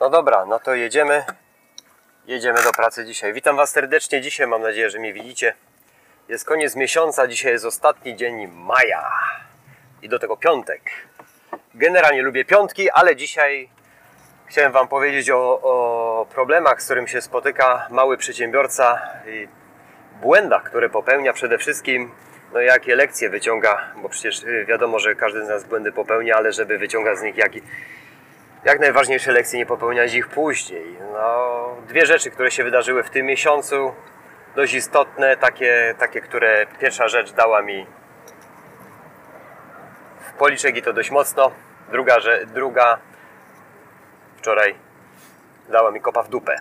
No dobra, no to jedziemy. Jedziemy do pracy dzisiaj. Witam Was serdecznie dzisiaj, mam nadzieję, że mnie widzicie. Jest koniec miesiąca, dzisiaj jest ostatni dzień maja. I do tego piątek. Generalnie lubię piątki, ale dzisiaj chciałem Wam powiedzieć o, o problemach, z którym się spotyka mały przedsiębiorca i błędach, które popełnia przede wszystkim. No jakie lekcje wyciąga, bo przecież y, wiadomo, że każdy z nas błędy popełnia, ale żeby wyciągać z nich jaki, jak najważniejsze lekcje, nie popełniać ich później. No, dwie rzeczy, które się wydarzyły w tym miesiącu, dość istotne, takie, takie które pierwsza rzecz dała mi w policzek i to dość mocno. Druga, że, druga wczoraj dała mi kopa w dupę.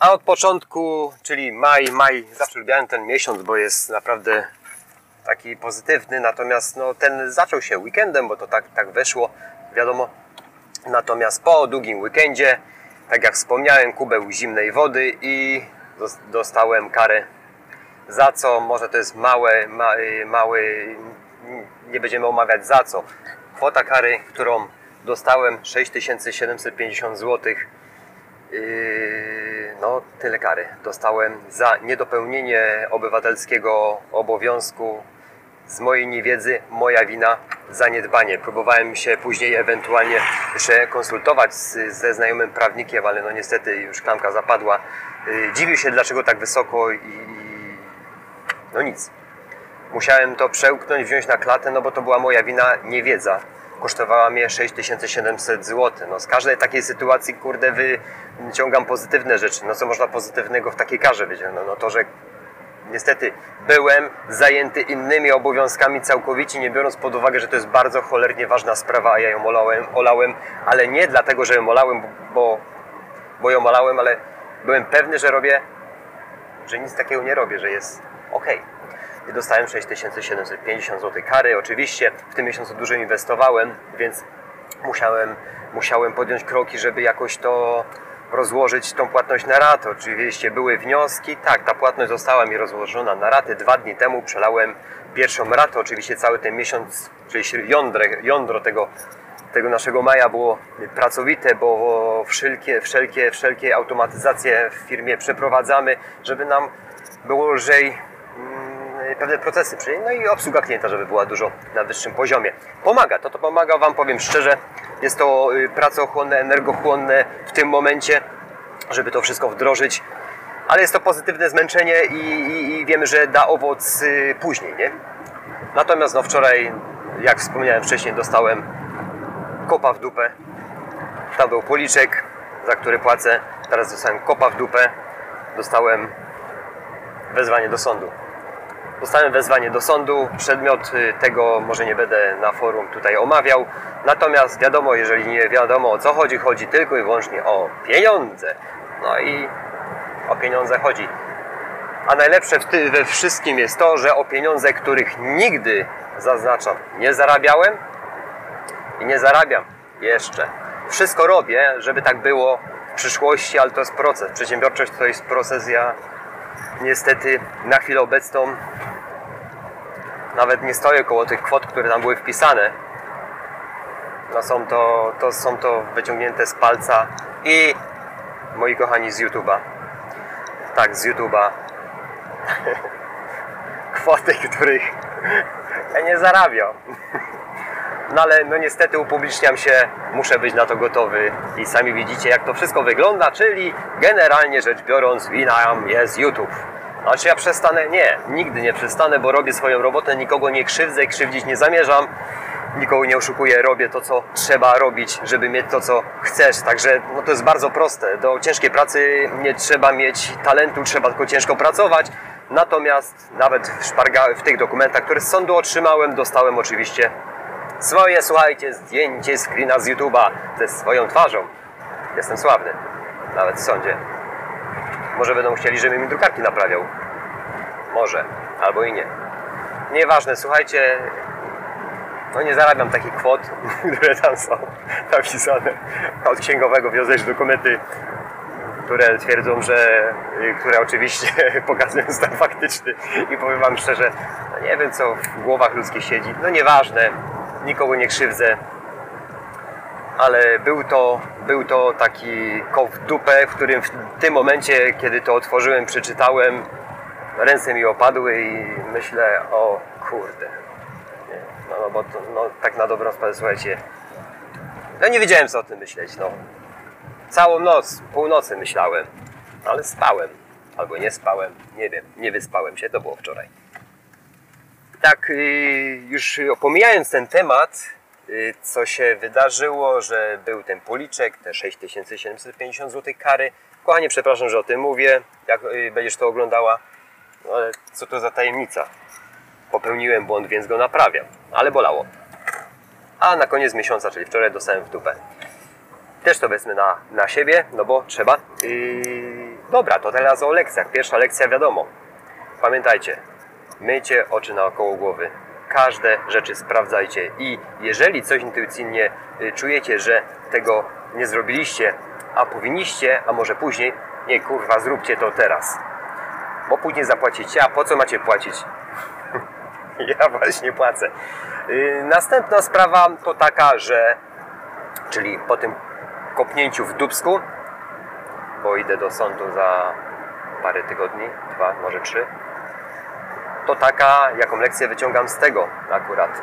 A od początku, czyli maj, maj, zawsze lubiałem ten miesiąc, bo jest naprawdę taki pozytywny, natomiast no, ten zaczął się weekendem, bo to tak, tak weszło, wiadomo. Natomiast po długim weekendzie, tak jak wspomniałem, kubeł zimnej wody i dostałem karę za co, może to jest małe, ma, mały, nie będziemy omawiać za co. Kwota kary, którą dostałem 6750 zł. Yy, no, tyle kary dostałem za niedopełnienie obywatelskiego obowiązku z mojej niewiedzy, moja wina, zaniedbanie. Próbowałem się później ewentualnie jeszcze konsultować z, ze znajomym prawnikiem, ale no niestety już klamka zapadła. Yy, dziwił się, dlaczego tak wysoko i no nic. Musiałem to przełknąć, wziąć na klatę, no bo to była moja wina, niewiedza. Kosztowała mnie 6700 zł. No z każdej takiej sytuacji, kurde, wyciągam pozytywne rzeczy. No co można pozytywnego w takiej karze wyciągnąć? No to, że niestety byłem zajęty innymi obowiązkami całkowicie, nie biorąc pod uwagę, że to jest bardzo cholernie ważna sprawa, a ja ją olałem, olałem ale nie dlatego, że ją olałem, bo, bo ją olałem, ale byłem pewny, że robię, że nic takiego nie robię, że jest ok. I dostałem 6750 zł kary. Oczywiście w tym miesiącu dużo inwestowałem, więc musiałem, musiałem podjąć kroki, żeby jakoś to rozłożyć tą płatność na raty. Oczywiście były wnioski, tak, ta płatność została mi rozłożona na raty. Dwa dni temu przelałem pierwszą ratę, oczywiście cały ten miesiąc, czyli jądro, jądro tego, tego naszego maja było pracowite, bo wszelkie, wszelkie, wszelkie automatyzacje w firmie przeprowadzamy, żeby nam było lżej pewne procesy no i obsługa klienta, żeby była dużo na wyższym poziomie. Pomaga, to to pomaga Wam, powiem szczerze, jest to y, pracochłonne, energochłonne w tym momencie, żeby to wszystko wdrożyć, ale jest to pozytywne zmęczenie i, i, i wiemy, że da owoc y, później, nie? Natomiast no wczoraj, jak wspomniałem wcześniej, dostałem kopa w dupę. Tam był policzek, za który płacę. Teraz dostałem kopa w dupę. Dostałem wezwanie do sądu. Dostałem wezwanie do sądu. Przedmiot y, tego może nie będę na forum tutaj omawiał. Natomiast wiadomo, jeżeli nie wiadomo o co chodzi, chodzi tylko i wyłącznie o pieniądze. No i o pieniądze chodzi. A najlepsze we wszystkim jest to, że o pieniądze, których nigdy, zaznaczam, nie zarabiałem i nie zarabiam jeszcze. Wszystko robię, żeby tak było w przyszłości, ale to jest proces. Przedsiębiorczość to jest proces. Ja niestety na chwilę obecną nawet nie stoję koło tych kwot, które tam były wpisane. No są to, to są to wyciągnięte z palca i moi kochani z YouTube'a. Tak, z YouTube'a. Kwoty, których ja nie zarabiam. No ale no niestety upubliczniam się, muszę być na to gotowy i sami widzicie jak to wszystko wygląda, czyli generalnie rzecz biorąc wina jest YouTube. A czy ja przestanę? Nie, nigdy nie przestanę, bo robię swoją robotę, nikogo nie krzywdzę, krzywdzić nie zamierzam, nikogo nie oszukuję, robię to, co trzeba robić, żeby mieć to, co chcesz. Także no, to jest bardzo proste. Do ciężkiej pracy nie trzeba mieć talentu, trzeba tylko ciężko pracować. Natomiast nawet w, szparga, w tych dokumentach, które z sądu otrzymałem, dostałem oczywiście swoje, słuchajcie, zdjęcie screena z YouTube'a ze swoją twarzą. Jestem sławny, nawet w sądzie. Może będą chcieli, żebym mi drukarki naprawiał. Może, albo i nie. Nieważne, słuchajcie, no nie zarabiam takich kwot, które tam są napisane. Od księgowego wiozę dokumenty, które twierdzą, że, które oczywiście pokazują stan faktyczny i powiem Wam szczerze, no nie wiem co w głowach ludzkich siedzi, no nieważne, nikogo nie krzywdzę, ale był to, był to taki koł w dupę, w którym w tym momencie, kiedy to otworzyłem, przeczytałem, ręce mi opadły i myślę, o kurde. No, no bo to, no, tak na dobrą sprawę, słuchajcie, no nie wiedziałem co o tym myśleć, no. Całą noc, północy myślałem, ale spałem. Albo nie spałem, nie wiem, nie wyspałem się, to było wczoraj. Tak, yy, już pomijając ten temat, co się wydarzyło, że był ten policzek, te 6750 zł kary. Kochanie, przepraszam, że o tym mówię, jak yy, będziesz to oglądała, no, ale co to za tajemnica? Popełniłem błąd, więc go naprawiam, ale bolało. A na koniec miesiąca, czyli wczoraj, dostałem w dupę. Też to wezmę na, na siebie, no bo trzeba. Yy, dobra, to teraz o lekcjach. Pierwsza lekcja wiadomo. Pamiętajcie, myjcie oczy naokoło głowy. Każde rzeczy sprawdzajcie i jeżeli coś intuicyjnie y, czujecie, że tego nie zrobiliście, a powinniście, a może później, nie kurwa, zróbcie to teraz. Bo później zapłacicie, a po co macie płacić? ja właśnie płacę. Yy, następna sprawa to taka, że czyli po tym kopnięciu w Dubsku, bo idę do sądu za parę tygodni, dwa, może trzy, to taka, jaką lekcję wyciągam z tego akurat,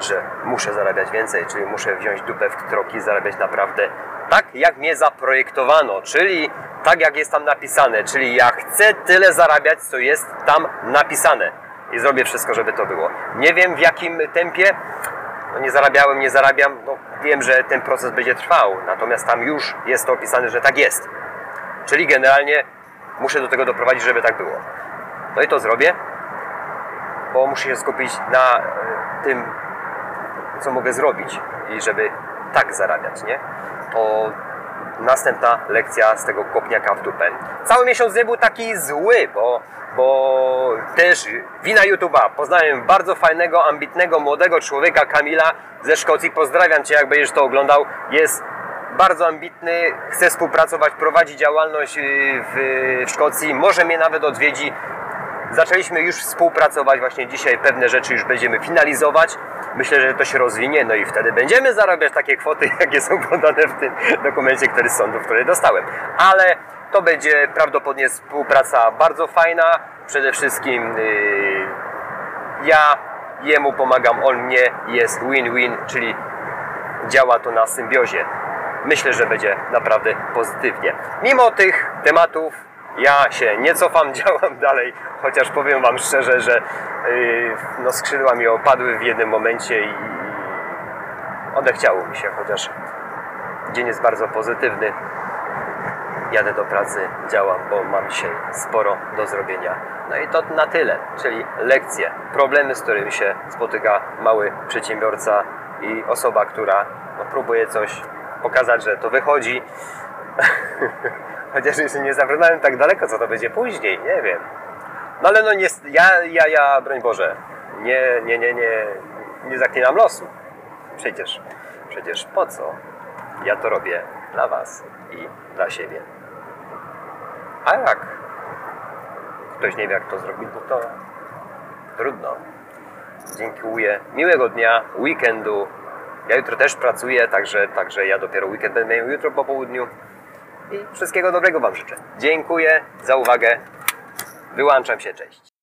że muszę zarabiać więcej, czyli muszę wziąć dupę w troki, zarabiać naprawdę tak, jak mnie zaprojektowano, czyli tak, jak jest tam napisane, czyli ja chcę tyle zarabiać, co jest tam napisane i zrobię wszystko, żeby to było. Nie wiem w jakim tempie, no nie zarabiałem, nie zarabiam, no wiem, że ten proces będzie trwał, natomiast tam już jest to opisane, że tak jest. Czyli generalnie muszę do tego doprowadzić, żeby tak było. No i to zrobię, bo muszę się skupić na e, tym, co mogę zrobić i żeby tak zarabiać, nie? To następna lekcja z tego kopniaka w dupę. Cały miesiąc nie był taki zły, bo, bo też wina YouTube'a. Poznałem bardzo fajnego, ambitnego, młodego człowieka, Kamila ze Szkocji. Pozdrawiam Cię, jak będziesz to oglądał. Jest bardzo ambitny, chce współpracować, prowadzi działalność y, w, w Szkocji, może mnie nawet odwiedzi. Zaczęliśmy już współpracować, właśnie dzisiaj pewne rzeczy już będziemy finalizować. Myślę, że to się rozwinie, no i wtedy będziemy zarabiać takie kwoty, jakie są podane w tym dokumencie, który z sądu, który dostałem. Ale to będzie prawdopodobnie współpraca bardzo fajna. Przede wszystkim yy, ja jemu pomagam, on mnie, jest win-win, czyli działa to na symbiozie. Myślę, że będzie naprawdę pozytywnie. Mimo tych tematów ja się nie cofam, działam dalej, chociaż powiem Wam szczerze, że yy, no skrzydła mi opadły w jednym momencie i odechciało mi się, chociaż dzień jest bardzo pozytywny. Jadę do pracy, działam, bo mam dzisiaj sporo do zrobienia. No i to na tyle, czyli lekcje, problemy, z którymi się spotyka mały przedsiębiorca i osoba, która no, próbuje coś pokazać, że to wychodzi. Chociaż jeszcze nie zabrnąłem tak daleko, co to będzie później, nie wiem. No ale no nie, ja, ja, ja, broń Boże, nie, nie, nie, nie, nie zaklinam losu. Przecież, przecież po co? Ja to robię dla Was i dla siebie. A jak ktoś nie wie, jak to zrobić, no to trudno. Dziękuję. Miłego dnia, weekendu. Ja jutro też pracuję, także, także ja dopiero weekend będę miał jutro po południu. I wszystkiego dobrego Wam życzę. Dziękuję za uwagę. Wyłączam się, cześć.